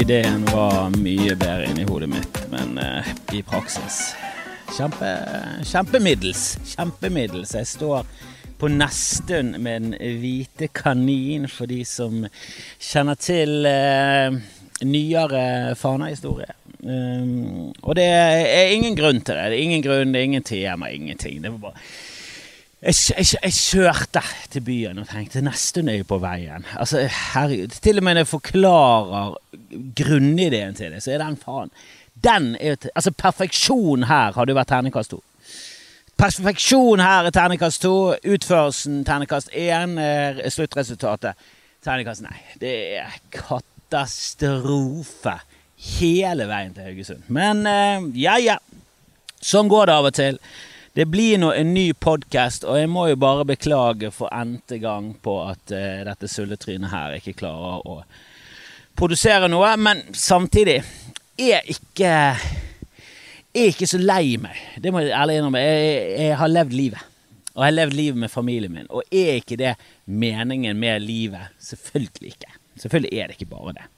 ideen var mye bedre inni hodet mitt, men uh, i praksis kjempe, Kjempemiddels. Kjempemiddels. Jeg står på nesten med den hvite kanin, for de som kjenner til uh, nyere Fana-historie. Um, og det er ingen grunn til det. Det er ingen grunn, det er ingen tema, ingenting. Det var bare jeg, jeg, jeg, kjørte til byen og tenkte nesten er på veien. Altså, herregud. Til og med når jeg forklarer grunnideen til det, så er den faen Den er Altså, perfeksjon her hadde jo vært terningkast to. Perfeksjon her er terningkast to. Utførelsen terningkast én. Sluttresultatet terningkast nei. Det er katastrofe hele veien til Haugesund. Men uh, ja, ja. Sånn går det av og til. Det blir nå en ny podkast, og jeg må jo bare beklage for n-te gang på at uh, dette sulletrynet her ikke klarer å produsere noe. Men samtidig er ikke er ikke så lei meg. Det må jeg ærlig innrømme. Jeg, jeg har levd livet. Og jeg har levd livet med familien min. Og er ikke det meningen med livet? Selvfølgelig ikke. Selvfølgelig er det ikke bare det.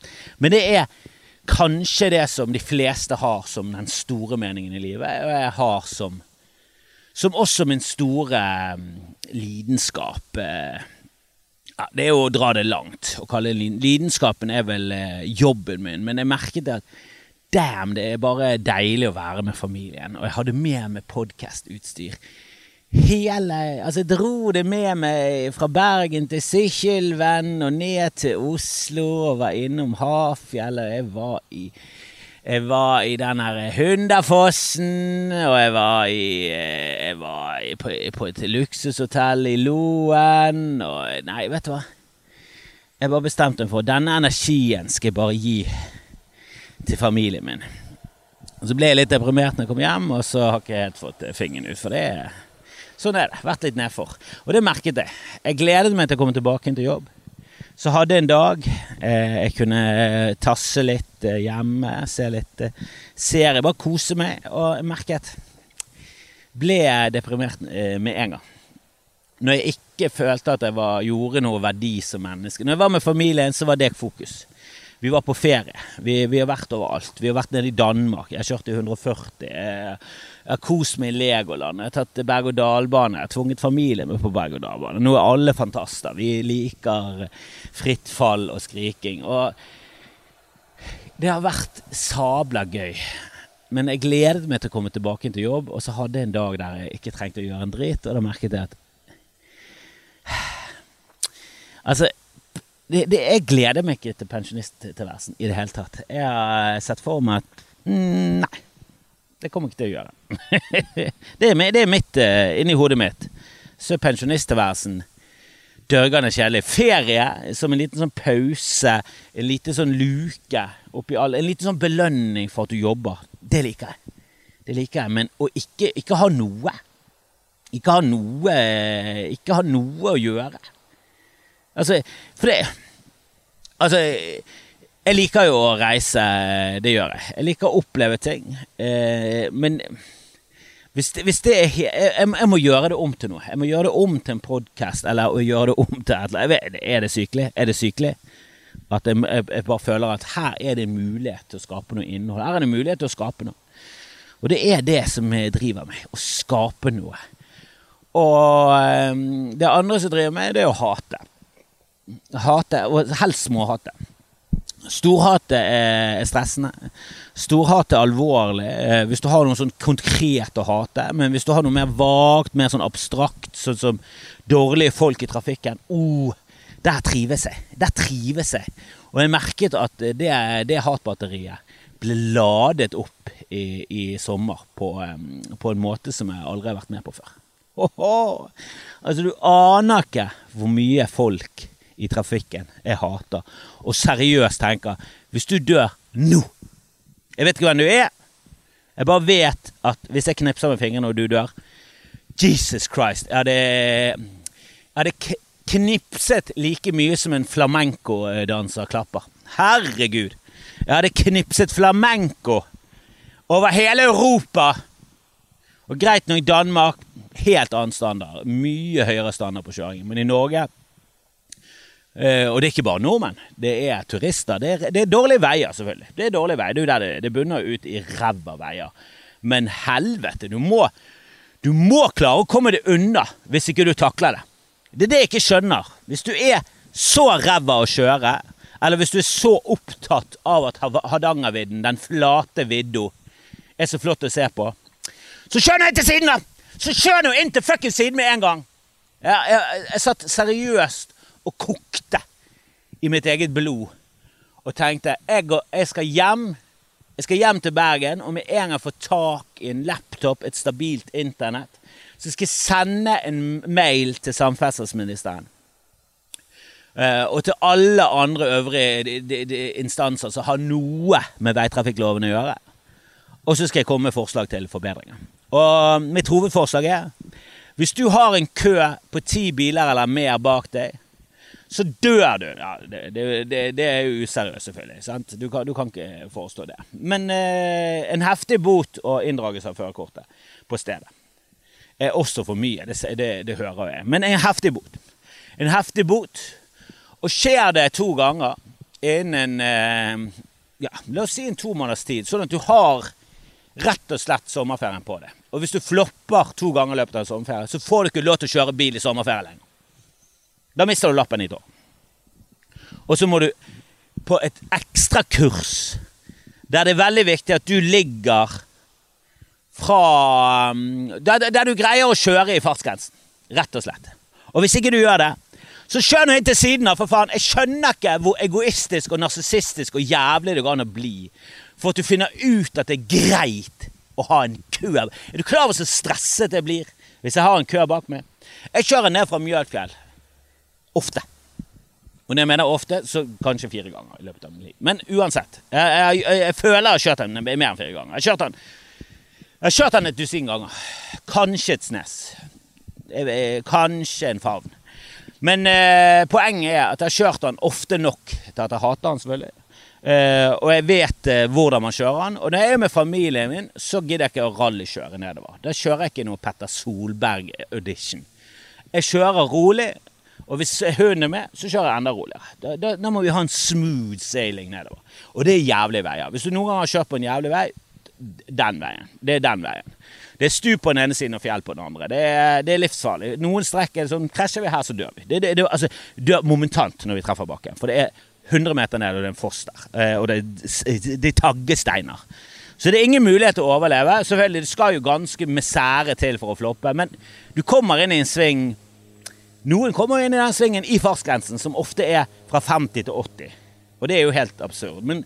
Men det er kanskje det som de fleste har som den store meningen i livet, og jeg har som som også min store mm, lidenskap eh, ja, Det er jo å dra det langt å kalle det lidenskapen er vel eh, jobben min, men jeg merket at damn, det er bare deilig å være med familien. Og jeg hadde med meg podkastutstyr. Hele Altså, jeg dro det med meg fra Bergen til Sykkylven og ned til Oslo og var innom Hafjell, og jeg var i jeg var i den her Hundafossen, og jeg var, i, jeg var i, på, på, et luksushotell i Loen, og Nei, vet du hva? Jeg bare bestemte meg for denne energien skal jeg bare gi til familien min. Og Så ble jeg litt deprimert når jeg kom hjem, og så har jeg ikke helt fått fingeren ut. For det Sånn er det. Vært litt nedfor. Og det merket jeg. Jeg gledet meg til å komme tilbake til jobb. Så hadde jeg en dag eh, jeg kunne eh, tasse litt eh, hjemme, se litt eh, serie, bare kose meg. Og merket Ble jeg deprimert eh, med en gang. Når jeg ikke følte at jeg var, gjorde noe verdi som menneske. Når jeg var med familien, så var det fokus. Vi var på ferie. Vi, vi har vært overalt. Vi har vært nede i Danmark. Jeg kjørte i 140. Jeg, har kost meg i Legoland. Jeg har tatt berg-og-dal-bane. Jeg har tvunget familien med på berg-og-dal-bane. Nå er alle fantaster. Vi liker fritt fall og skriking. Og det har vært sabla gøy. Men jeg gledet meg til å komme tilbake til jobb, og så hadde jeg en dag der jeg ikke trengte å gjøre en dritt, og da merket jeg at Altså, det, det, jeg gleder meg ikke til pensjonisttilværelsen i det hele tatt. Jeg har sett for meg at mm, Nei. Det kommer ikke til å gjøre. det, er, det, er, mitt uh, inni hodet mitt. Så er pensjonisttilværelsen dørgende kjedelig. Ferie som en liten sånn pause, en liten sånn luke oppi alle, En liten sånn belønning for at du jobber. Det liker jeg. Det liker jeg, Men å ikke, ikke ha noe Ikke ha noe Ikke ha noe å gjøre. Altså, for det Altså jeg liker jo å reise, det gjør jeg. Jeg liker å oppleve ting. Eh, men hvis det, hvis det er jeg, jeg, må gjøre det om til noe. Jeg må gjøre det om til en podkast, eller å gjøre det om til et eller annet. Er det sykelig? Er det sykelig? At jeg, jeg, bare føler at her er det en mulighet til å skape noe innhold. Her er det en mulighet til å skape noe. Og det er det som driver meg. Å skape noe. Og um, det andre som driver meg, det er å hate. Hate, og helst småhate. Storhatet er stressende. Storhatet er alvorlig eh, hvis du har noe sånn konkret å hate. Men hvis du har noe mer vagt, mer sånn abstrakt, sånn som dårlige folk i trafikken oh, Der trives jeg. Der trives jeg. Og jeg merket at det, det hatbatteriet ble ladet opp i, i sommer på, på, en måte som jeg aldri har vært med på før. Oh, altså, du aner ikke hvor mye folk i trafikken jeg hater, og seriøst tenker Hvis du dør nå Jeg vet ikke hvem du er. Jeg bare vet at hvis jeg knipser med fingrene og du dør Jesus Christ. Jeg hadde, jeg hadde knipset like mye som en flamenco-danser klapper. Herregud. Jeg hadde knipset flamenco over hele Europa. Og greit nok, Danmark helt annen standard. Mye høyere standard på kjøringen. Men i Norge Eh, og det er ikke bare nordmenn. Det er turister. Det er, det er dårlige veier, selvfølgelig. Det er dårlige veier. Det det, det bunner ut i ræva veier. Men helvete, du må, du må klare å komme deg unna hvis ikke du takler det. Det er det jeg ikke skjønner. Hvis du er så ræva å kjøre, eller hvis du er så opptatt av at Hardangervidda, den flate vidda, er så flott å se på, så kjør nå inn til siden, da! Så kjør nå inn til fuckings siden med en gang! Jeg, jeg, jeg satt seriøst og kokte i mitt eget blod og tenkte jeg, går, jeg skal hjem. Jeg skal hjem til Bergen og med en gang få tak i en laptop, et stabilt internett. Så skal jeg sende en mail til samferdselsministeren. Uh, og til alle andre øvrige de, de, de instanser som har noe med veitrafikkloven å gjøre. Og så skal jeg komme med forslag til forbedringer. Og mitt hovedforslag er hvis du har en kø på ti biler eller mer bak deg, så dør du. Ja, det, det, det, er jo useriøst, selvfølgelig. Du kan, du, kan, ikke forestå det. Men eh, en heftig bot og inndragelse av førerkortet på stedet er også for mye. Det, hører jeg. Men en heftig bot. En heftig bot. Og skjer det to ganger innen eh, ja, la oss si en to måneders tid, sånn at du har rett og slett sommerferien på det. Og hvis du flopper to ganger i løpet av sommerferien, så får du ikke lov til å kjøre bil i sommerferie lenger. Da mister du lappen i tå. Og så må du på et ekstrakurs der det er veldig viktig at du ligger fra um, der, der, du greier å kjøre i fartsgrensen. Rett og slett. Og hvis ikke du gjør det, så kjør nå inn til siden av, for faen. Jeg skjønner ikke hvor egoistisk og narsissistisk og jævlig det går an å bli for at du finner ut at det er greit å ha en kø. Er du klar over så stresset jeg blir hvis jeg har en kø bak meg? Jeg kjører ned fra Mjølfjell Ofte. Og når jeg mener ofte, så kanskje fire ganger i løpet av min liv. Men uansett. Jeg, jeg, jeg, jeg føler jeg har kjørt den mer enn fire ganger. Jeg har kjørt den, har kjørt den et dusin ganger. Kanskje et snes. Kanskje en favn. Men eh, poenget er at jeg har kjørt den ofte nok til at jeg hater den, selvfølgelig. Eh, og jeg vet eh, hvordan man kjører den. Og når jeg er med familien min, så gidder jeg ikke å rallykjøre nedover. Da kjører jeg ikke noe Petter Solberg-audition. Jeg kjører rolig. Og hvis hunden er med, så kjører jeg enda roligere. Da, da, da, må vi ha en smooth sailing nedover. Og det er jævlige veier. Hvis du noen gang har kjørt på en jævlig vei, den veien. Det er den veien. Det er stup på den ene siden og fjell på den andre. Det er, det er livsfarlig. Noen strekk er sånn Krasjer vi her, så dør vi. Det, det, det, altså, dør momentant når vi treffer bakken. For det er 100 meter ned, og det er en foss der. Eh, og det, det er taggesteiner. Så det er ingen mulighet til å overleve. Selvfølgelig, Det skal jo ganske misære til for å floppe, men du kommer inn i en sving noen kommer inn i den svingen i fartsgrensen, som ofte er fra 50 til 80. Og det er jo helt absurd. Men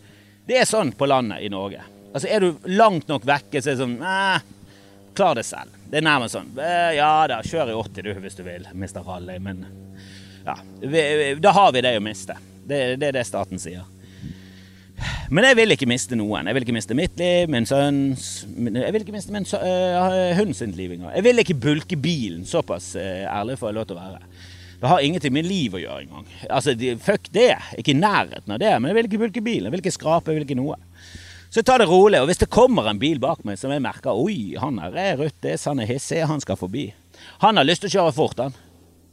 det er sånn på landet i Norge. Altså Er du langt nok vekke, så er det sånn eh, Klar det selv. Det er nærmest sånn eh, Ja da, kjør i 80 du, hvis du vil, mister Rally. Men ja, da har vi det å miste. Det, det er det staten sier. Men jeg vil ikke miste noen. Jeg vil ikke miste mitt liv, min sønns Jeg vil ikke miste min uh, eh, hund sitt liv engang. Jeg vil ikke bulke bilen. Såpass uh, ærlig får jeg lov til å være. Det har ingenting med liv å gjøre engang. Altså, fuck det. Ikke i nærheten av det. Men jeg vil ikke bulke bilen. Jeg vil ikke skrape. Jeg vil ikke noe. Så jeg tar det rolig. Og hvis det kommer en bil bak meg som jeg merker Oi, han er rødt, han er hissig, han skal forbi. Han har lyst til å kjøre fort, han.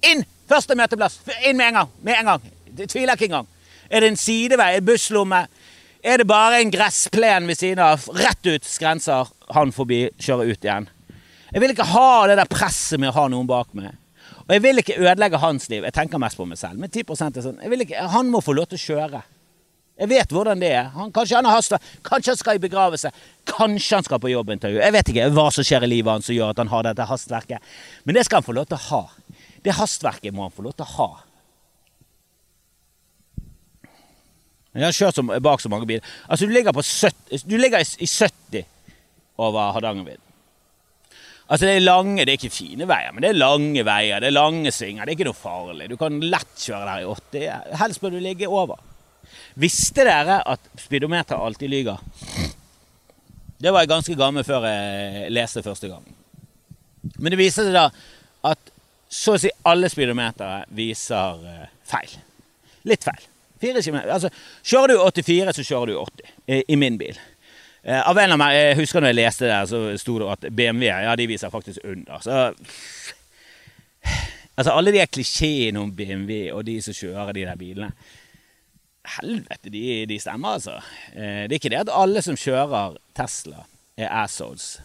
Inn! Første møteplass! Inn med en gang! Med en gang! Det tviler ikke engang. Er det en sidevei, en busslomme? Er det bare en gressplen ved siden av? Rett ut skrenser han forbi, kjører ut igjen. Jeg vil ikke ha det der presset med å ha noen bak meg. Og jeg vil ikke ødelegge hans liv. Jeg tenker mest på meg selv. Men 10 er sånn ikke, Han må få lov til å kjøre. Jeg vet hvordan det er. Han, kanskje han har hasta. Kanskje han skal i begravelse. Kanskje han skal på jobbintervju. Jeg vet ikke hva som skjer i livet hans som gjør at han har dette hastverket. Men det skal han få lov til å ha. Det hastverket må han få lov til å ha. Jeg har kjørt som, bak så mange biler. Altså, du ligger, 70, du ligger i, i 70 over Hardangervidda. Altså Det er lange, det er ikke fine veier, men det er lange veier. Det er lange svinger. Det er ikke noe farlig. Du kan lett kjøre der i 80. Helst bør du ligge over. Visste dere at speedometeret alltid lyver? Det var jeg ganske gammel før jeg leste første gang. Men det viser seg da at så å si alle speedometere viser eh, feil. Litt feil. Fire kilometer. Altså, kjører du 84, så kjører du 80 i, i min bil. Eh, av en av meg, Jeg husker når jeg leste det, så sto det at BMW ja, de viser faktisk under. Så Altså alle de klisjeene om BMW og de som kjører de der bilene. Helvete, de, de stemmer, altså. Eh, det er ikke det at alle som kjører Tesla, er assholes.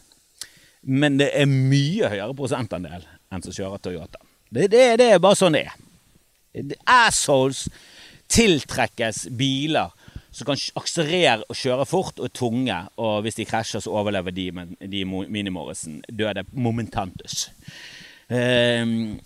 Men det er mye høyere prosentandel enn som kjører Toyota. Det, det, det er bare sånn det er. Assholes tiltrekkes biler som kan akselerere og kjøre fort og tunge, og hvis de krasjer, så overlever de, men de minimorrisen døde momentantus. Um,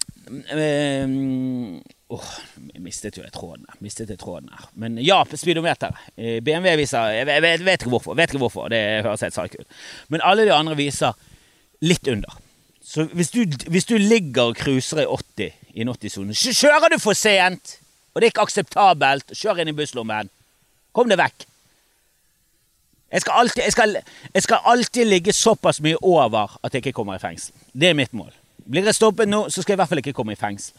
um, oh, jeg mistet jo jeg tråden her. Mistet jeg tråden der. Men ja, speedometer. Eh, BMW viser Jeg vet, vet, ikke hvorfor. Vet ikke hvorfor. Det høres helt psycho ut. Men alle de andre viser litt under. Så hvis du, hvis du ligger og cruiser i 80 i en 80-sone, så kjører du for sent! Og det er ikke akseptabelt. Kjør inn i busslommen. Kom deg vekk. Jeg skal, alltid, jeg, skal, jeg skal, alltid, ligge såpass mye over at jeg ikke kommer i fengsel. Det er mitt mål. Blir jeg stoppet nå, så skal jeg i hvert fall ikke komme i fengsel.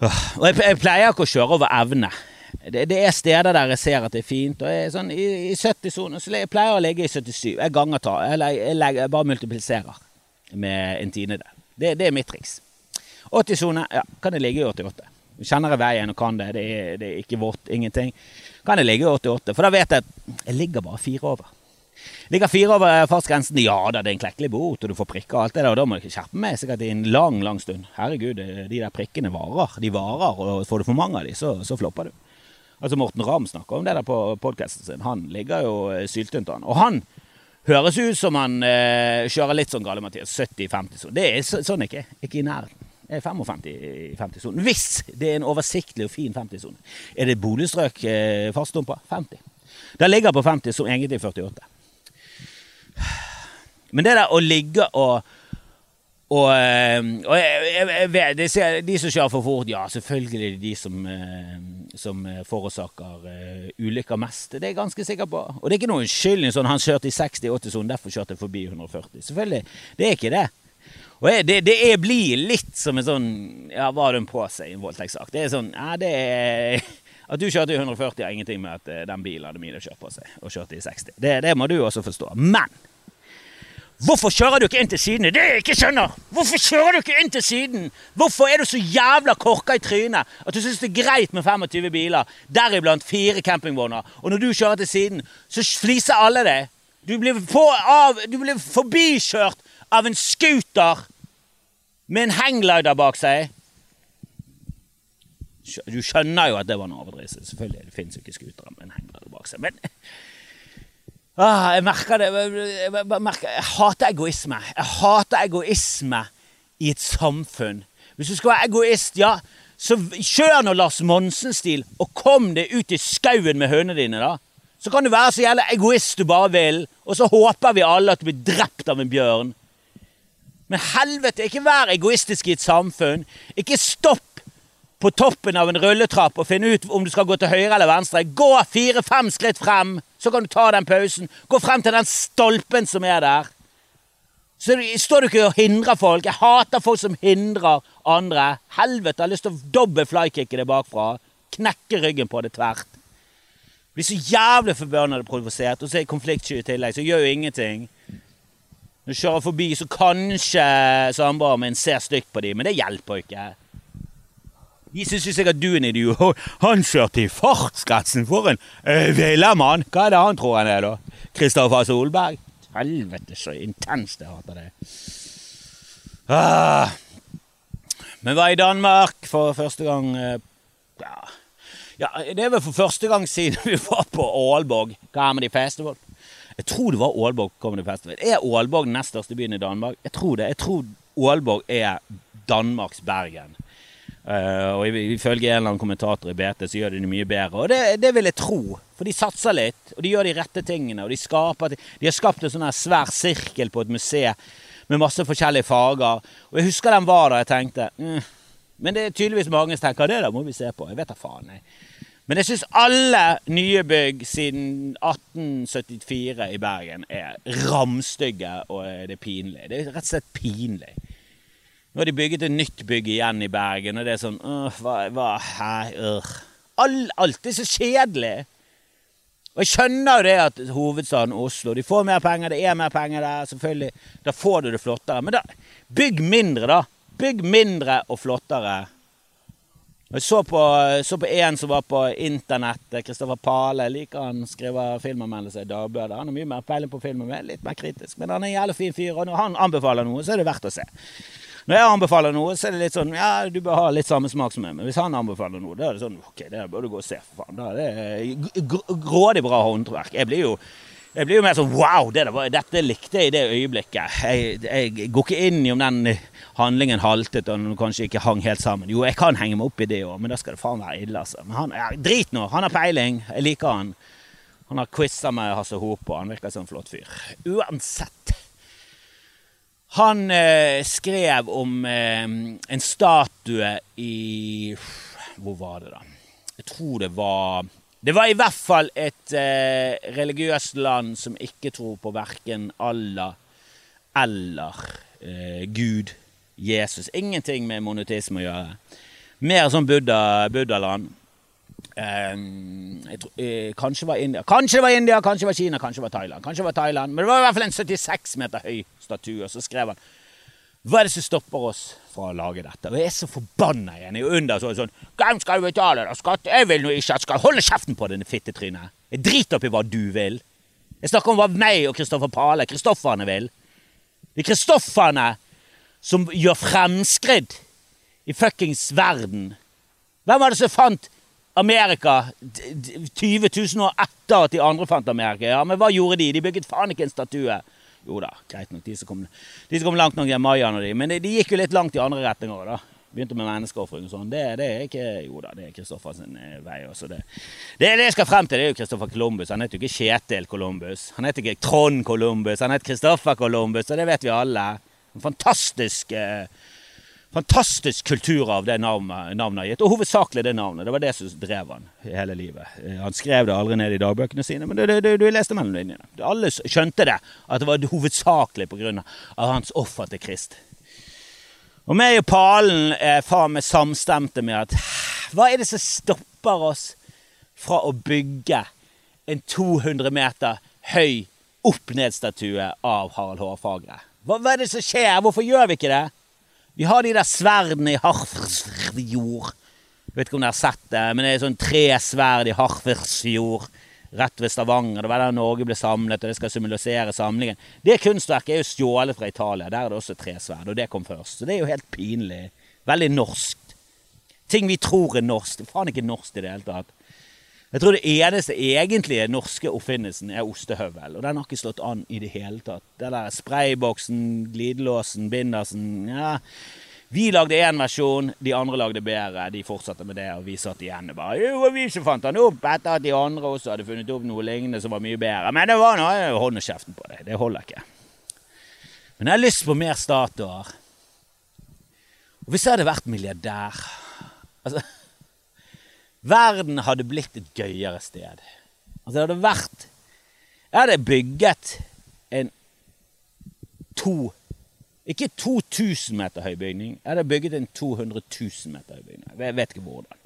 Og jeg, jeg pleier ikke å kjøre over evne. Det, det, er steder der jeg ser at det er fint. og jeg, sånn, I, i 70-sonen så pleier jeg å ligge i 77. Jeg ganger ta, jeg, jeg, bare multipliserer med en tiendedel. Det, det er mitt triks. 80-sone ja, kan jeg ligge i 88. Kjenner jeg veien og kan det, det er, det er ikke vått, ingenting, kan jeg ligge i 88. For da vet jeg at jeg ligger bare fire over. Ligger fire over fartsgrensen, ja da, det er en klekkelig bot, og du får prikker og alt det der, og da må ikke skjerpe meg sikkert i en lang, lang stund. Herregud, de der prikkene varer. De varer, og får du for mange av de, så, så flopper du. Altså Morten Ramm snakker om det der på podkasten sin. Han ligger jo syltynt han. Og han høres ut som han eh, kjører litt sånn gale Mathias. 70-50 sånn. Det er så, sånn ikke. Ikke i nærheten. 55 i 50-sonen. Hvis det er en oversiktlig og fin 50-sone. Er det boligstrøk eh, fastdumpa? 50. Det ligger på 50, som egentlig 48. Men det der å ligge og og, eh, og jeg, jeg, jeg, de, de som kjører for fort, ja, selvfølgelig er det de som, eh, som forårsaker ulykker mest. Det er jeg ganske sikker på. Og det er ikke noen unnskyldning sånn han kjørte i 60-80-sonen, derfor kjørte jeg forbi 140. Selvfølgelig, det er ikke det. Og det, det er, blir litt som en sånn Ja, hva har hun på seg i en voldtektssak? Det er sånn Ja, det er At du kjørte i 140 har ingenting med at eh, den bilen hadde mine kjørt på seg, og kjørte i 60. Det, det må du også forstå. Men Hvorfor kjører du ikke inn til siden? Det jeg ikke skjønner! Hvorfor kjører du ikke inn til siden? Hvorfor er du så jævla korka i trynet at du syns det er greit med 25 biler, deriblant fire campingvogner, og når du kjører til siden, så fliser alle det? Du blir, på, av, du blir forbikjørt av en scooter med en hangglider bak seg. Du skjønner jo at det var en overdrivelse. Selvfølgelig, Det fins jo ikke scootere med en hangglider bak seg. Men ah, jeg merker det. Jeg, merker, jeg hater egoisme. Jeg hater egoisme i et samfunn. Hvis du skal være egoist, ja, så kjør nå Lars Monsen-stil, og kom deg ut i skauen med hønene dine, da. Så kan du være så jævla egoist du bare vil, og så håper vi alle at du blir drept av en bjørn. Men helvete, ikke vær egoistisk i et samfunn. Ikke stopp på toppen av en rulletrapp og finne ut om du skal gå til høyre eller venstre. Gå fire-fem skritt frem, så kan du ta den pausen. Gå frem til den stolpen som er der. Så står du ikke og hindrer folk. Jeg hater folk som hindrer andre. Helvete, jeg har lyst til å dobbel flykicke det bakfra. Knekke ryggen på det tvert. Blir så jævlig forbanna og provosert, og så er jeg konfliktsky i tillegg, så gjør jo ingenting. Når du kjører forbi, så kanskje samboeren min ser stygt på dem, men det hjelper ikke. De syns jo sikkert du er en idiot. Han kjørte i fartsgrensen for en uh, Hva er det han tror han er, da? Kristoffer Solberg? Helvete, så intenst jeg hater det. Ah. Men var i Danmark for første gang uh, ja. ja, det er vel for første gang siden vi var på Aalborg Comedy Festival. Jeg tror det var Aalborg Comedy Festival. Er Aalborg den nest største byen i Danmark? Jeg tror det. Jeg tror Aalborg er Danmarks Bergen. Uh, og ifølge en eller annen kommentator i BT så gjør de det mye bedre. Og det, det, vil jeg tro, for de satser litt, og de gjør de rette tingene. Og de, skaper, de har skapt en sånn her svær sirkel på et museum med masse forskjellige farger. Og jeg husker den var der jeg tenkte mm. Men det er tydeligvis mange som tenker det der må vi se på. Jeg vet da faen. jeg. Men jeg syns alle nye bygg siden 1874 i Bergen er ramstygge, og det er pinlig. Det er rett og slett pinlig. Nå har de bygget et nytt bygg igjen i Bergen, og det er sånn øh, hva, hva, hæ, øh. All, Alt er så kjedelig. Og jeg skjønner jo det at hovedstaden Oslo De får mer penger, det er mer penger der, selvfølgelig. Da får du det flottere. Men da, bygg mindre, da. Bygg mindre og flottere. Jeg så på, så på en som var på internett. Kristoffer Pale. Liker han skriver filmanmeldelser i Dagbladet. Han har mye mer peiling på film enn meg. Litt mer kritisk. Men han er en jævlig fin fyr, og når han anbefaler noe, så er det verdt å se. Når jeg anbefaler noe, så er det litt sånn Ja, du bør ha litt samme smak som meg. Men hvis han anbefaler noe, da er det sånn Ok, det bør du gå og se, for faen. Da er det grådig bra håndverk. Jeg blir jo jeg blir jo mer sånn Wow! Det var, dette likte jeg i det øyeblikket. Jeg, jeg, går ikke inn i om den handlingen haltet og den kanskje ikke hang helt sammen. Jo, jeg kan henge meg opp i det òg, men da skal det faen være ille, altså. Men han, ja, drit nå! Han har peiling. Jeg liker han. Han har quiza med Hasse Hope, og han virker som en flott fyr. Uansett. Han eh, skrev om eh, en statue i Hvor var det, da? Jeg tror det var det var i hvert fall et eh, religiøst land som ikke tror på verken Allah eller eh, Gud, Jesus. Ingenting med monotisme å gjøre. Mer sånn Buddha, Buddhaland. Buddha eh, tror, kanskje var India, kanskje det var India, kanskje det var Kina, kanskje det var Thailand. Kanskje det var Thailand, Men det var i hvert fall en 76 meter høy statue. Og så skrev han hva er det som stopper oss fra å lage dette? Og jeg er så forbanna igjen. Jeg er under så, sånn Hvem skal betale da, skatt? Jeg vil nå ikke at skal holde kjeften på denne fittetrynet. Jeg driter oppi hva du vil. Jeg snakker om hva meg og Kristoffer Pale, kristofferne, vil. Er kristofferne som gjør fremskritt i fuckings verden. Hvem var det som fant Amerika 20 000 år etter at de andre fant Amerika? Ja, Men hva gjorde de? De bygget faen ikke en statue. Jo da, greit nok. De som kom, de som kom langt nok, er mayaene og de. Men de, de, gikk jo litt langt i andre retninger. da. Begynte med menneskeofring og sånn. Det, det, er ikke Jo da, det er Kristoffer sin eh, vei også. Det, det, det jeg skal frem til, det er jo Kristoffer Columbus. Han heter jo ikke Kjetil Columbus. Han heter ikke Trond Columbus. Han heter Kristoffer Columbus, og det vet vi alle. En fantastisk eh, fantastisk kulturarv det navnet, har gitt, og hovedsakelig det navnet. Det var det som drev han hele livet. Eh, han skrev det aldri ned i dagbøkene sine, men du, leste mellom linjene. Alle skjønte det, at det var hovedsakelig pga. hans offer til Krist. Og meg og Palen er faen meg samstemte med at hva er det som stopper oss fra å bygge en 200 meter høy opp-ned-statue av Harald Hårfagre? Hva, hva er det som skjer? Hvorfor gjør vi ikke det? Vi har de der sverdene i Harfersfjord. Vet ikke om dere har sett det, men det er sånn tre sverd i Harfersfjord rett ved Stavanger. Det var der Norge ble samlet, og det skal symbolisere samlingen. Det kunstverket er jo stjålet fra Italia. Der er det også tre sverd, og det kom først. Så det er jo helt pinlig. Veldig norskt. Ting vi tror er norsk. Det er faen ikke norsk i det hele tatt. Jeg tror det eneste egentlige norske oppfinnelsen er ostehøvel. Og den har ikke slått an i det hele tatt. Det der sprayboksen, glidelåsen, bindersen ja. Vi lagde én versjon, de andre lagde bedre. De fortsatte med det, og vi satt igjen og bare Jo, vi som fant den opp etter at de andre også hadde funnet opp noe lignende som var mye bedre. Men det var noe hånd og kjeften på det. Det holder ikke. Men jeg har lyst på mer statuer. Og hvis jeg hadde vært milliardær Altså Verden hadde blitt et gøyere sted. Altså, det hadde vært Jeg hadde bygget en to Ikke 2000 meter høy bygning. Jeg hadde bygget en 200 000 meter høy bygning. Jeg vet ikke hvordan.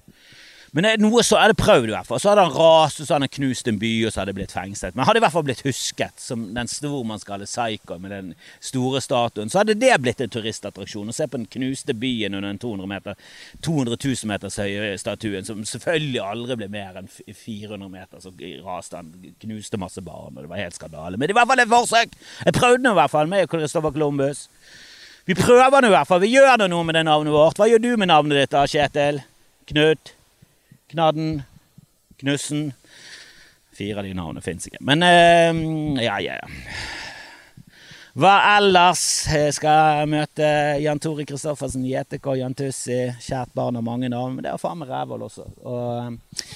Men noe så er det prøvd, i hvert fall. Så hadde han rast, og så hadde han knust en by, og så hadde han blitt fengslet. Men hadde i hvert fall blitt husket som den stormannsgale Psycho med den store statuen. Så hadde det blitt en turistattraksjon. Å se på den knuste byen under den 200, meter, 200 000 meters høye statuen, som selvfølgelig aldri ble mer enn 400 meter. Så raste han, knuste masse barn, og det var helt skandale. Men i hvert fall et forsøk! Jeg prøvde nå i hvert fall, med Kristoffer Columbus. Vi prøver nå i hvert fall. Vi gjør noe med det navnet vårt. Hva gjør du med navnet ditt da, Kjetil? Knut? Knadden, Knussen Fire av de navnene fins ikke. Men uh, ja, ja. Hva ellers? Jeg skal møte Jan Tore Kristoffersen, JTK, Jan Tussi. Kjært barn har mange navn. Men det er faen meg rævhold også. Og,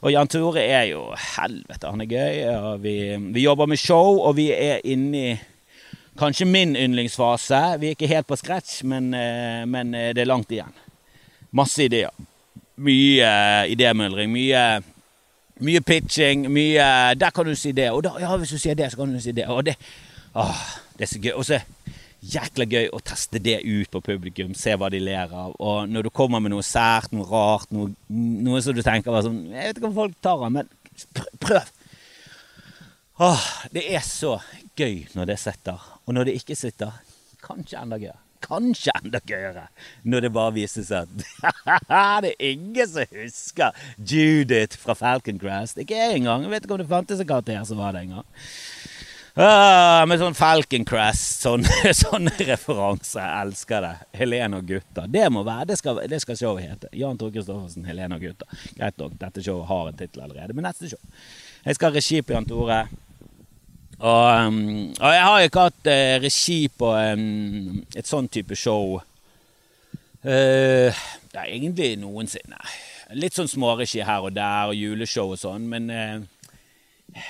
og, Jan Tore er jo Helvete, han er gøy. Og vi, vi jobber med show, og vi er inne i kanskje min yndlingsfase. Vi er ikke helt på scratch, men, eh, men eh, det er langt igjen. Masse ideer mye idémyldring. Mye, mye pitching. Mye Der kan du si det. Og da, ja, hvis du sier det, så kan du si det. Og det, åh, det er så gøy. Og så jækla gøy å teste det ut på publikum. Se hva de ler av. Og når du kommer med noe sært, noe rart, noe, noe som du tenker var sånn Jeg vet ikke om folk tar av, men prøv. Åh, det er så gøy når det sitter. Og når det ikke sitter, kanskje enda gøyere. Kanskje enda gøyere når det bare viste seg at det er ingen som husker Judith fra Falcon Crest. Ikke jeg engang. Jeg vet ikke om det fantes en karakter som var det engang. Ah, med sånn Falcon Crest, sånne, sånne referanser. Jeg elsker det. Helene og gutta. Det må være, det skal, det skal showet hete. Jan Tore Kristoffersen, Helene og gutta. Greit nok, dette showet har en tittel allerede. Men neste show. Jeg skal ha regi på Jan Tore. Og, um, og, jeg har ikke hatt uh, regi på um, et sånn type show uh, Det er egentlig noensinne. Litt sånn småregi her og der, og juleshow og sånn, men uh,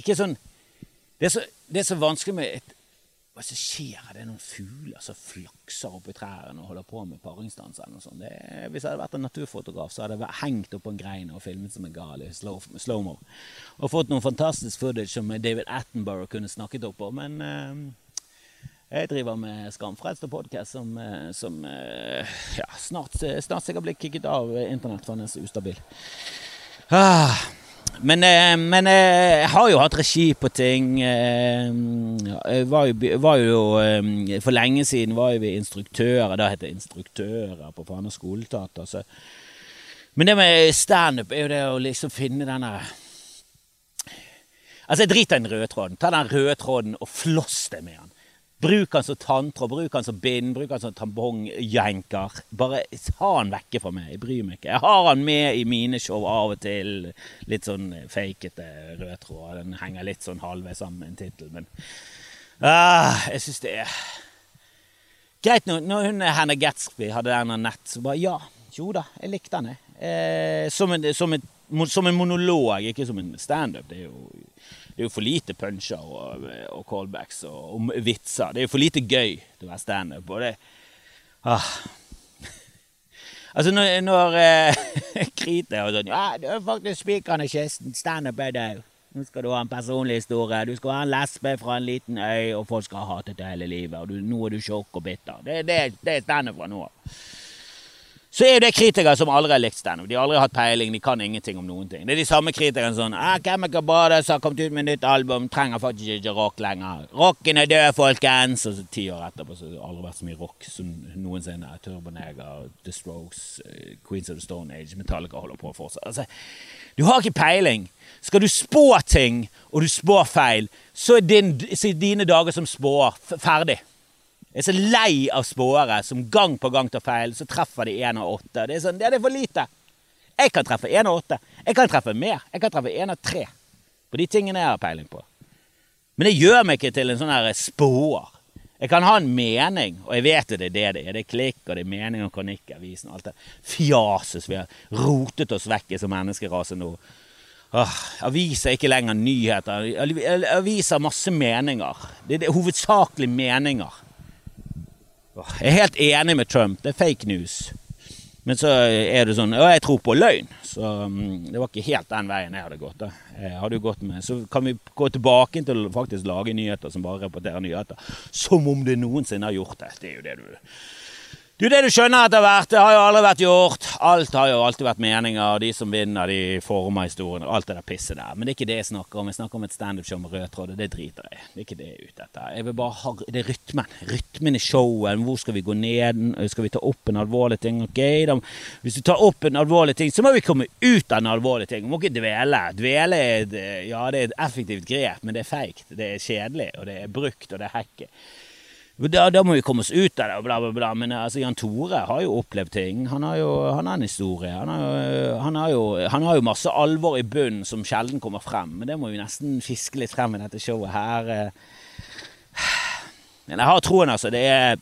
ikke sånn det er, så, det er så vanskelig med et, Hva som skjer? Er det noen fugler som flakser oppi trærne og holder på med paringsdans? Det, hvis jeg hadde vært en naturfotograf, så hadde jeg hengt opp på en grein og filmet som en gal i slow-mo. Slow og fått noen fantastisk footage som David Attenborough kunne snakket opp på. Men eh, jeg driver med Skamfrelst og podkast som, uh, som eh, ja, snart, snart sikkert blir kicket av internett, for den er så ustabil. Ah. Men, eh, men, eh, jeg har jo hatt regi på ting. Eh, jeg var jo, var jo, For lenge siden var vi instruktører. Da het det instruktører på Fana skoleteater. Men det med standup er jo det å liksom finne denne Altså, jeg driter i den røde tråden. Ta den røde tråden og floss det med den. Bruk han som tanntråd, bruk han som bind, bruk han som tampongjenker. Bare ta han vekke fra meg. Jeg bryr meg ikke. Jeg har han med i mine show av og til. Litt sånn fakete rød tråd. Den henger litt sånn halvveis sammen med en tittel, men ah, Jeg syns det er Greit når, når hun Hannah Gatsby hadde den nett, så bare ja. Jo da, jeg likte den, jeg. Eh, som, en, som, en, som en monolog, ikke som en standup. Det er jo det er jo for lite puncher og, og callbacks og, og, vitser. Det er jo for lite gøy til å være standup. Og ah. Altså, når, når eh, Krite og sånn Ja, du er faktisk spikeren i kisten. Standup er det. Nå skal du ha en personlig historie. Du skal ha en lesbe fra en liten øy, og folk skal ha hatet deg hele livet. Og du, nå er du sjokk og bitter. Det, det, det er standup fra nå av. Så er det kritikere som aldri har likt standup. De har aldri hatt peiling, de kan ingenting om noen ting. Det er de samme kritikerne sånn ah, 'Chemical Brothers har kommet ut med nytt album, trenger faktisk ikke rock lenger'. 'Rocken er død, folkens!' Og så ti år etterpå så har det aldri vært så mye rock som noensinne. Turboneger, The Strokes, eh, Queens of the Stone Age, Metallica holder på fortsatt. Altså, du har ikke peiling. Skal du spå ting, og du spår feil, så er, din, så er dine dager som spår ferdig. Jeg er så lei av spåere som gang på gang tar feil. Så treffer de én av åtte. Det er sånn, det er for lite. Jeg kan treffe én av åtte. Jeg kan treffe mer. Jeg kan treffe én av tre på de tingene jeg har peiling på. Men det gjør meg ikke til en sånn spåer. Jeg kan ha en mening, og jeg vet det er det det er. Det er klikk, og det er mening og kronikk avisen og alt det fjaset vi har rotet oss vekk i som menneskerase nå. Åh, aviser er ikke lenger nyheter. Aviser har masse meninger. Det er hovedsakelig meninger. Jeg er helt enig med Trump. Det er fake news. Men så er det sånn Og jeg tror på løgn. Så um, det var ikke helt den veien jeg hadde gått. da. Jeg hadde jo gått med. Så kan vi gå tilbake til å faktisk lage nyheter som bare rapporterer nyheter. Som om det noensinne har gjort det. Det er jo det du du, det du skjønner etter hvert, det har jo aldri vært gjort. Alt har jo alltid vært meninger. De som vinner, de former historien. Alt det der pisset der. Men det er ikke det jeg snakker om. Jeg snakker om et standup-show med rød tråd, og det driter jeg Det er ikke det jeg er ute etter. Jeg vil bare ha Det er rytmen. Rytmen i showet. Hvor skal vi gå ned? Skal vi ta opp en alvorlig ting? Ok, da, Hvis vi tar opp en alvorlig ting, så må vi komme ut av en alvorlig ting. Vi må ikke dvele. Dvele er ja, det er et effektivt grep, men det er feigt. Det er kjedelig, og det er brukt, og det er hacket. Da, da, må vi komme oss ut av det, og bla, bla, bla. Men altså, Jan Tore har jo opplevd ting. Han har jo han har en historie. Han har, han, har jo, han har jo masse alvor i bunnen som sjelden kommer frem. Men det må vi nesten fiske litt frem i dette showet her. Men jeg har troen, altså. Det er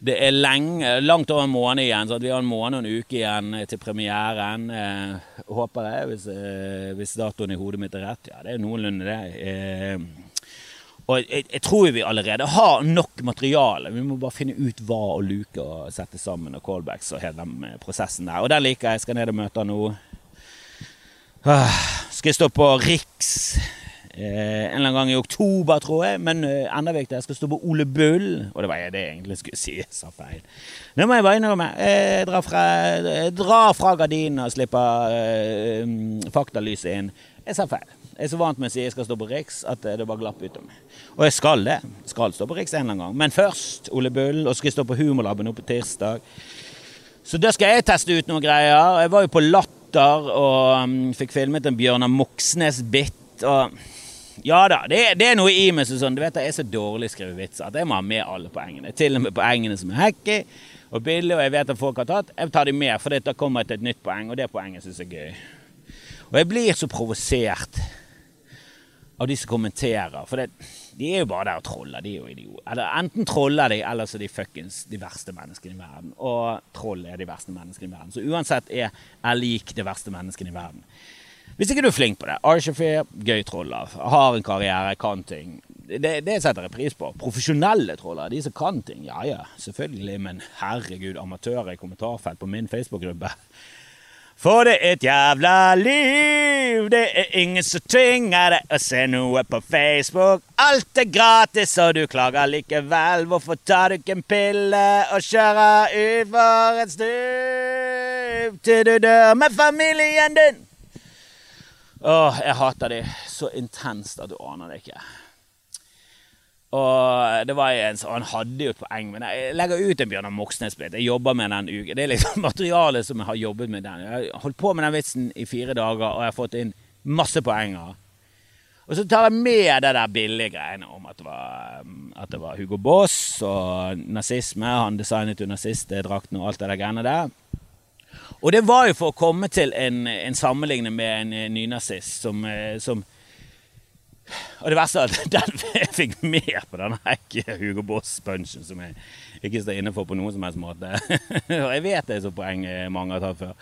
det er lenge, langt over en måned igjen, så vi har en måned og en uke igjen til premieren. Eh, håper jeg, hvis, eh, hvis datoen i hodet mitt er rett. Ja, det er noenlunde det. Eh, og jeg, jeg, tror vi allerede har nok materiale. Vi må bare finne ut hva å luke og sette sammen, og callbacks og hele den prosessen der. Og den liker jeg. Jeg skal ned og møte nå. Ah, skal jeg stå på Riks eh, en eller annen gang i oktober, tror jeg. Men eh, enda viktigere, jeg skal stå på Ole Bull. Og det var jeg det jeg egentlig skulle si. Jeg sa feil. Nå må jeg bare innrømme. Jeg drar fra, jeg drar fra gardinen og slipper eh, faktalyset inn. Jeg sa feil. Jeg er så vant med å si jeg skal stå på Riks, at det bare glapp ut av meg. Og jeg skal det. Skal stå på Riks en eller annen gang. Men først Ole Bull, og så skal jeg stå på Humorlaben nå på tirsdag. Så da skal jeg teste ut noen greier. Jeg var jo på Latter og um, fikk filmet en Bjørnar Moxnes-bit. Og ja da, det, det, er noe i meg som sånn, du vet jeg er så dårlig skrevet vitser at jeg må ha med alle poengene. Til og med poengene som er hacky og billige, og jeg vet at folk har tatt. Jeg tar de med, for da kommer jeg til et nytt poeng, og det poenget syns jeg er gøy. Og jeg blir så provosert av de som kommenterer. For det, de er jo bare der og troller. De er jo idioter. Eller enten troller de, eller så er de fuckings de verste menneskene i verden. Og troll er de verste menneskene i verden. Så uansett er jeg lik de verste menneskene i verden. Hvis ikke du er flink på det. Archafir, gøy troller. Har en karriere, kan ting. Det, det, setter jeg pris på. Profesjonelle troller, de som kan ting. Ja ja, selvfølgelig. Men herregud, amatører i kommentarfelt på min Facebook-gruppe. For det er et jævla liv, det er ingen som tvinger deg å se noe på Facebook. Alt er gratis, og du klager likevel. Hvorfor tar du ikke en pille og kjører ut for et stup til du dør med familien din? Åh, jeg hater de så intenst at du aner det ikke. Og det var en, Han hadde jo et poeng, men jeg legger ut en Bjørnar Moxnes-bit. Jeg jobber med den uken. Det er liksom materialet som jeg har jobbet med den. Jeg har holdt på med den vitsen i fire dager, og jeg har fått inn masse poenger. Og så tar jeg med det der billige greiene om at det var, at det var Hugo Boss og nazisme. Han designet jo nazistdrakten og alt det der greiene der. Og det var jo for å komme til en, en sammenligning med en nynazist som, eh, som og det verste er at den jeg fikk mer på denne Hugo Boss-punchen, som jeg ikke står inne for på noen som helst måte. Og jeg vet det er så poeng mange har tatt før.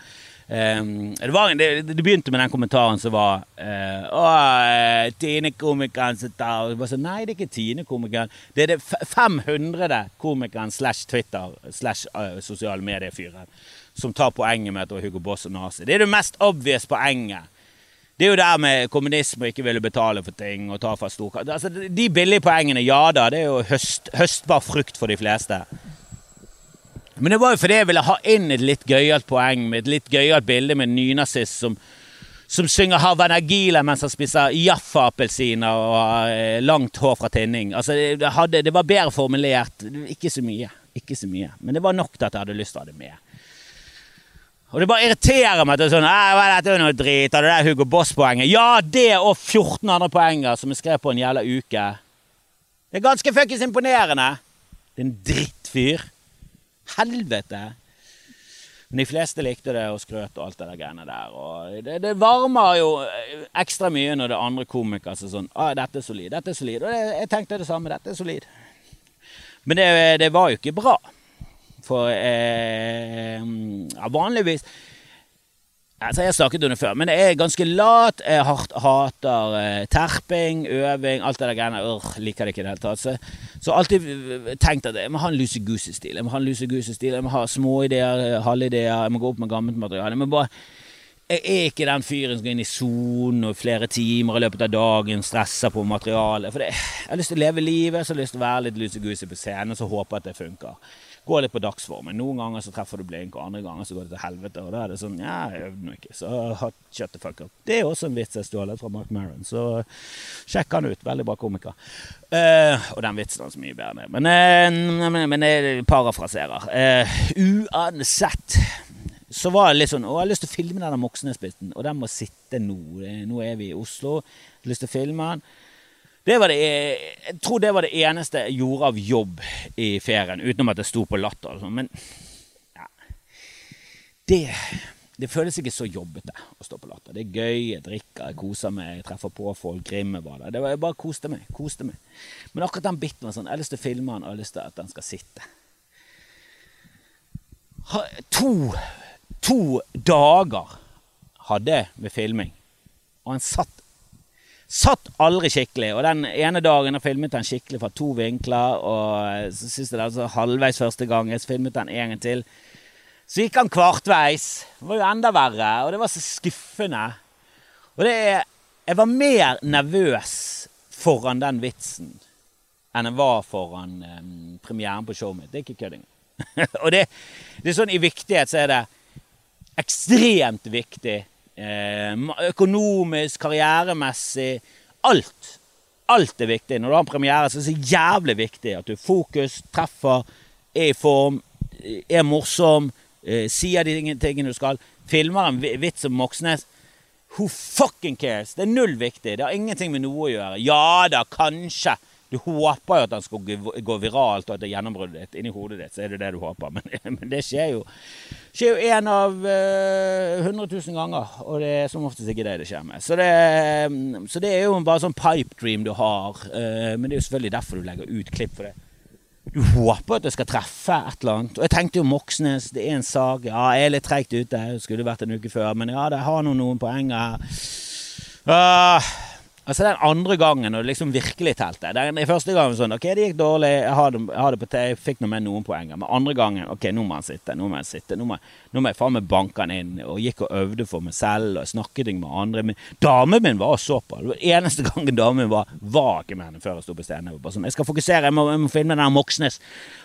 Um, det, var, det, det, begynte med den kommentaren som var uh, Å, eh, Tine-komikeren som tar så, Nei, det er ikke Tine-komikeren. Det er det 500. komikeren slash Twitter slash sosiale medier-fyren som tar poenget med at det var Hugo Boss og nazi. Det er det mest obvious poenget det er jo der med kommunisme og ikke ville betale for ting og ta fra storkart. Altså, de billige poengene, ja da, det er jo høst, høstbar frukt for de fleste. Men det var jo fordi jeg ville ha inn et litt gøyalt poeng med et litt gøyalt bilde med en nynazist som, som synger Havana Gila mens han spiser Jaffa-appelsiner og har eh, langt hår fra tinning. Altså, det, hadde, det var bedre formulert. Ikke så mye. Ikke så mye. Men det var nok til at jeg hadde lyst til å ha det med. Og det bare irriterer meg. til sånn, dette er noe drit, og det der Hugo Boss-poenget. Ja, det og 14 andre poenger som jeg skrev på en jævla uke. Det er ganske fuckings imponerende. Det er en drittfyr. Helvete. Men de fleste likte det og skrøt og alt det der greiene der. Og det, det, varmer jo ekstra mye når det er andre komikere som sånn ah, 'Dette er solid. Dette er solid.' Og det, jeg tenkte det samme. Dette er solid. Men det, det var jo ikke bra. For eh, ja, vanligvis Altså, Jeg har snakket om det før, men jeg er ganske lat. Jeg hater eh, terping, øving, alt det der greiene. Øh, liker det ikke i det hele tatt. Så, så alltid tenkt at jeg må ha en lusegusestil. Jeg må ha en lusegusestil, jeg må ha småideer, halvideer, jeg må gå opp med gammelt materiale. Jeg, må bare, jeg er ikke den fyren som går inn i sonen og flere timer i løpet av dagen stresser på materialet. For det, jeg har lyst til å leve livet, så har jeg lyst til å være litt lusegusse på scenen, og så håper jeg at det funker går litt på dagsformen. Noen ganger så treffer du blink, og andre ganger så går det til helvete. Og da er det sånn Ja, jeg øvde nå ikke, så shut the fuck up. Det er også en vits jeg stjålet fra Mark Maron, så sjekk han ut. Veldig bra komiker. Uh, og den vitsen er så mye bedre. Men, uh, men, jeg parafraserer. Uh, uansett så var det litt sånn Å, jeg har lyst til å filme denne Moxnes-biten, og den må sitte nå. Nå er vi i Oslo. Jeg har lyst til å filme den. Det det, jeg tror det var det eneste jeg gjorde av jobb i ferien, utenom at jeg sto på Latter. Sånn. Men ja, det, det, føles ikke så jobbete å stå på Latter. Det er gøy, jeg drikker, jeg koser meg, jeg treffer på folk, Grimme var der. Det var, jeg bare koste meg. koste meg. Men akkurat den biten var sånn, jeg har lyst til å filme den, jeg har lyst til at den skal sitte. To, to dager hadde jeg med filming, og han satt Satt aldri skikkelig. Og den ene dagen jeg filmet den skikkelig fra to vinkler. Og så siste det altså halvveis første gang. Jeg filmet den en gang til. Så gikk han kvartveis. Det var jo enda verre. Og det var så skuffende. Og det er Jeg var mer nervøs foran den vitsen enn jeg var foran um, premieren på showet mitt. Det er ikke kødding. og det, det, er sånn i viktighet så er det ekstremt viktig Eh, økonomisk, karrieremessig. Alt. Alt er viktig. Når du har en premiere, så er det så jævlig viktig at du fokus, treffer, er i form, er morsom, eh, sier de tingene du skal. Filmer en vits om Moxnes. Who fucking cares? Det er null viktig. Det har ingenting med noe å gjøre. Ja da, kanskje du håper jo at den skal gå viralt, og at det er gjennombruddet ditt inni hodet ditt. Så er det det du håper. Men, men det skjer jo skjer jo én av uh, 100 000 ganger, og det er som oftest ikke det det skjer med. Så det, så det er jo bare sånn pipe dream du har. Uh, men det er jo selvfølgelig derfor du legger ut klipp for det. Du håper at det skal treffe et eller annet. Og jeg tenkte jo Moxnes, det er en sak. Ja, jeg er litt treigt ute. Skulle vært en uke før. Men ja, det har noen, noen poenger her. Uh, Altså Den andre gangen når det liksom virkelig telte. Den, første gangen sånn Ok, det gikk dårlig, jeg har jeg har det på jeg fikk noe med noen poenger. Men andre gangen Ok, nå må han sitte. Nå må han sitte. Nå må, nå må jeg faen meg banke han inn. Og gikk og øvde for meg selv og snakket med andre. Men damen min var så på. Det var eneste gangen damen min var, var ikke med henne før jeg sto på scenen. Sånn, jeg skal fokusere, jeg må, jeg må finne den Moxnes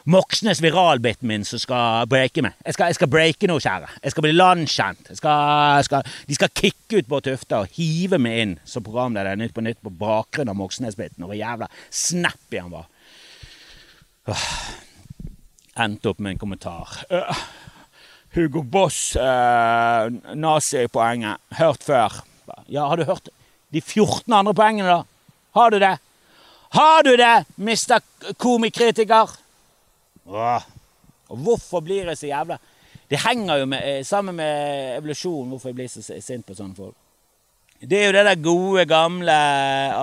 Moxnes viralbiten min som skal breake meg. Jeg skal, jeg skal breake noe, kjære. Jeg skal bli landskjent. de skal kicke ut Bård Tufte og hive meg inn som programleder Nytt på Nytt på bakgrunn av Moxnes-biten. Hvor jævla snappy han var. Endte opp med en kommentar. Hugo Boss, uh, nazipoenget. Hørt før. Ja, har du hørt de 14 andre poengene, da? Har du det? Har du det, mister komikritiker? Åh. Og hvorfor blir jeg så jævla Det henger jo med, eh, sammen med evolusjon, hvorfor jeg blir så sint på sånne folk. Det er jo det der gode, gamle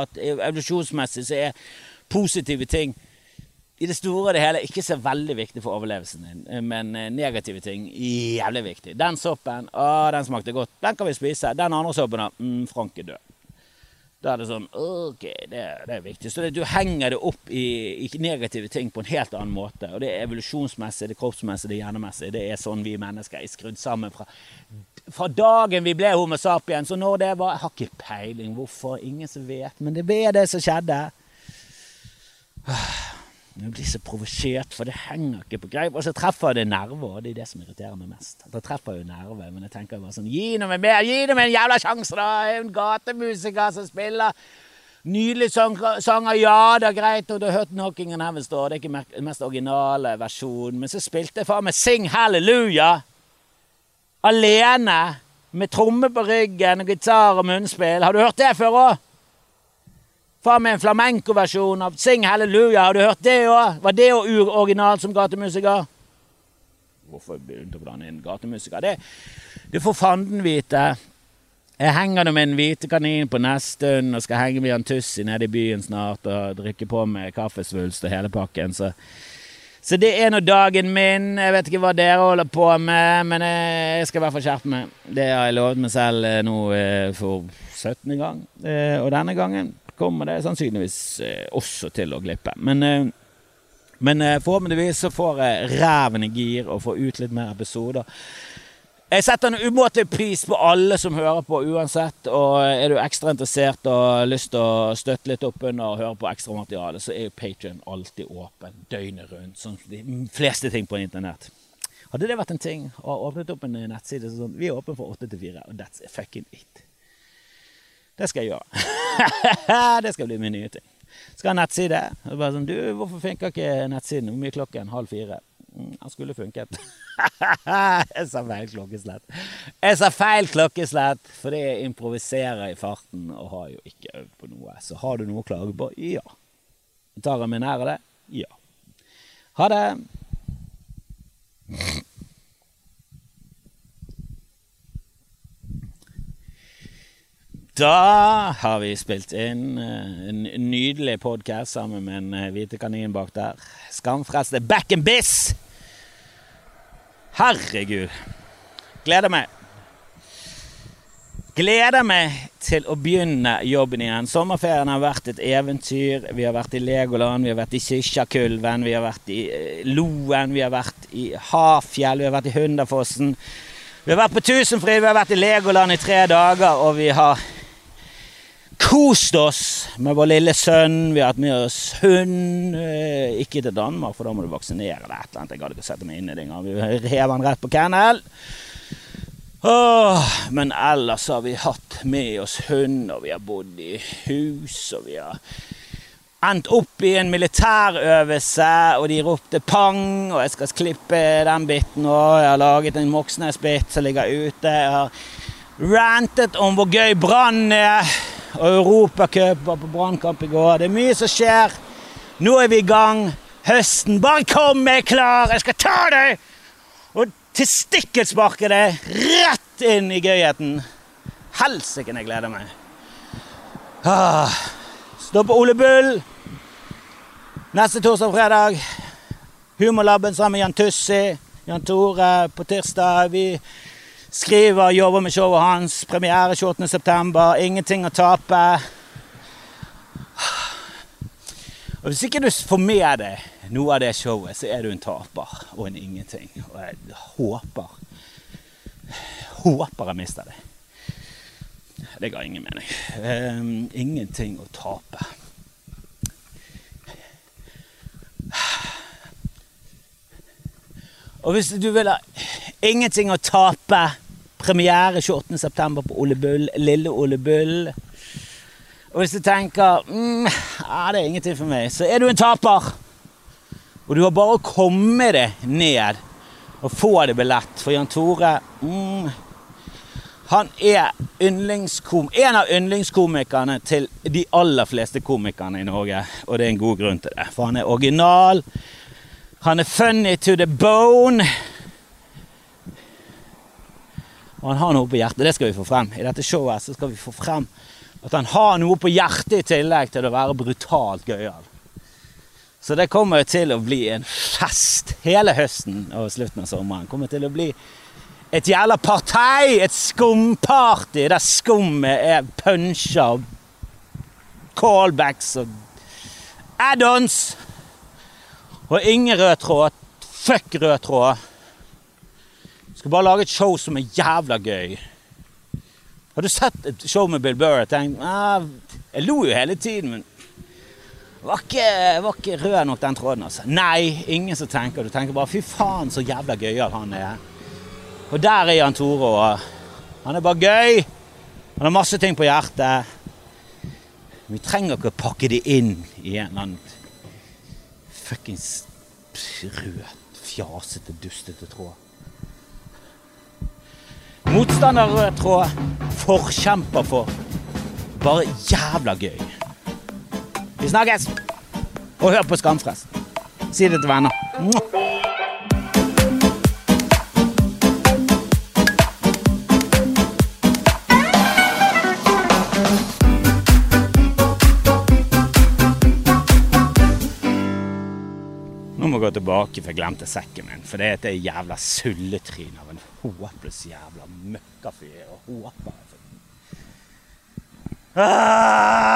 at evolusjonsmessig så er positive ting i det store og det hele ikke så veldig viktig for overlevelsen din, men eh, negative ting jævlig viktig. Den soppen, å, den smakte godt. Den kan vi spise. Den andre soppen, mm, Frank er død. Da er det sånn OK, det, det er viktig. Så det, du henger det opp i, i, negative ting på en helt annen måte. Og det er evolusjonsmessig, det er kroppsmessig, det er hjernemessig. Det er sånn vi mennesker er skrudd sammen fra, fra dagen vi ble Homo sapiens. Og når det var Jeg har ikke peiling hvorfor, ingen som vet. Men det ble det som skjedde. Jeg blir så provosert, for det henger ikke på greip. Og så treffer det nerver, og det er det som irriterer meg mest. Da treffer jo nerver, Men jeg tenker bare sånn Gi nå meg mer! gi dem en jævla sjanse, da! En gatemusiker som spiller nydelig sanger. Ja, det er greit, og du har hørt 'Knocking on Heaven's Door'. Det er ikke den mest originale versjonen. Men så spilte jeg faen meg 'Sing Halleluja' alene. Med tromme på ryggen og gitar og munnspill. Har du hørt det før òg? Faen meg en flamenco-versjon av Sing Halleluja. Har du hørt det òg? Var det òg originalt som gatemusiker? Hvorfor begynte å blande inn gatemusiker? Det, det får fanden vite. Jeg henger nå med en hvite kanin på Nesttun og skal henge med Jan Tussi nede i byen snart og drikke på med kaffesvulst og hele pakken. Så, så det er nå dagen min. Jeg vet ikke hva dere holder på med, men jeg skal i hvert fall skjerpe meg. Det har jeg lovet meg selv eh, nå eh, for 17. gang. Eh, og denne gangen kommer det sannsynligvis eh, også til å glippe. Men, eh, men eh, forhåpentligvis så får jeg ræven i gir og får ut litt mer episoder. Jeg setter en umåtelig pris på alle som hører på uansett. Og er du ekstra interessert og har lyst til å støtte litt opp under og høre på ekstramateriale, så er jo Patrion alltid åpen døgnet rundt. Som de fleste ting på internett. Hadde det vært en ting å åpne opp en nettside sånn Vi er åpne fra åtte til fire, og that's fucking it. Det skal jeg gjøre. det skal bli min nye ting. Skal ha nettside. Bare sånn, du, hvorfor funker ikke nettsiden? Hvor mye klokken? Halv fire? Mm, den skulle funket. jeg sa feil klokkeslett. Jeg sa feil klokkeslett fordi jeg improviserer i farten og har jo ikke øvd på noe. Så har du noe å klage på? Ja. Tar jeg min av det? Ja. Ha det. Da har vi spilt inn eh, en nydelig podkast sammen med en eh, hvite kanin bak der. Skamfrelste back and biss! Herregud. Gleder meg. Gleder meg til å begynne jobben igjen. Sommerferien har vært et eventyr. Vi har vært i Legoland, vi har vært i Kyrkjakulven, vi har vært i eh, Loen, vi har vært i Hafjell, vi har vært i Hunderfossen. Vi har vært på Tusenfryd, vi har vært i Legoland i tre dager, og vi har kost oss med vår lille sønn. Vi har hatt med oss hund. Eh, ikke til Danmark, for da må du vaksinere deg. Jeg gadd ikke sette meg inn i det engang. Vi rev han rett på kennel. Men ellers har vi hatt med oss hund, og vi har bodd i hus, og vi har endt opp i en militærøvelse, og de ropte pang, og jeg skal klippe den biten òg. Jeg har laget en Moxnes-bit som ligger ute. Jeg har rantet om hvor gøy Brann er, og Europacup var på Brannkamp i går. Det er mye som skjer. Nå er vi i gang. Høsten. Bare kom, jeg er klar! Jeg skal ta deg! Og testikkelsparke det rett inn i gøyheten. Helsike, jeg gleder meg. Ah. Stå på Ole Bull neste torsdag og fredag. Humorlaben sammen med Jan Tussi, Jan Tore på tirsdag. Vi skriver, jobber med showet hans. Premiere 28.9. Ingenting å tape. Og Hvis ikke du får med deg noe av det showet, så er du en taper og en ingenting. Og jeg håper Håper jeg mister det. Det ga ingen mening. Um, ingenting å tape. Og hvis du vil ha ingenting å tape, premiere 28.9. på Ole Bull, Lille Ole Bull og hvis du tenker mm, ja, det er ingenting for meg, så er du en taper. Og du har bare å komme deg ned og få deg billett. For Jan Tore mm, Han er en av yndlingskomikerne til de aller fleste komikerne i Norge. Og det er en god grunn til det. For han er original. Han er funny to the bone. Og han har noe på hjertet. Det skal vi få frem. I dette showet så skal vi få frem at han har noe på hjertet i tillegg til å være brutalt gøyal. Så det kommer til å bli en fest hele høsten og slutten av sommeren. Kommer til å bli et jævla partei! Et skumparty der skummet er punsja og callbacks og add-ons. Og ingen rød tråd. Fuck rød tråd. Skal bare lage et show som er jævla gøy. Har du sett et show med Bill Burr og tenkt ah, Jeg lo jo hele tiden, men var ikke, var ikke rød nok den tråden, altså. Nei, ingen som tenker. Du tenker bare 'fy faen, så jævla gøyal han er'. Og der er Jan Tore. og Han er bare gøy. Han har masse ting på hjertet. Vi trenger ikke å pakke det inn i en eller annen fuckings rød, fjasete, dustete tråd. Motstander rød tråd, forkjemper for. Bare jævla gøy. Vi snakkes! Og hør på Skamfrest. Si det til venner. Nå må jeg gå tilbake, for jeg glemte sekken min. For det er et jævla sulletryn av en Håpløs jævla møkkafyr og håper jeg for. Ah!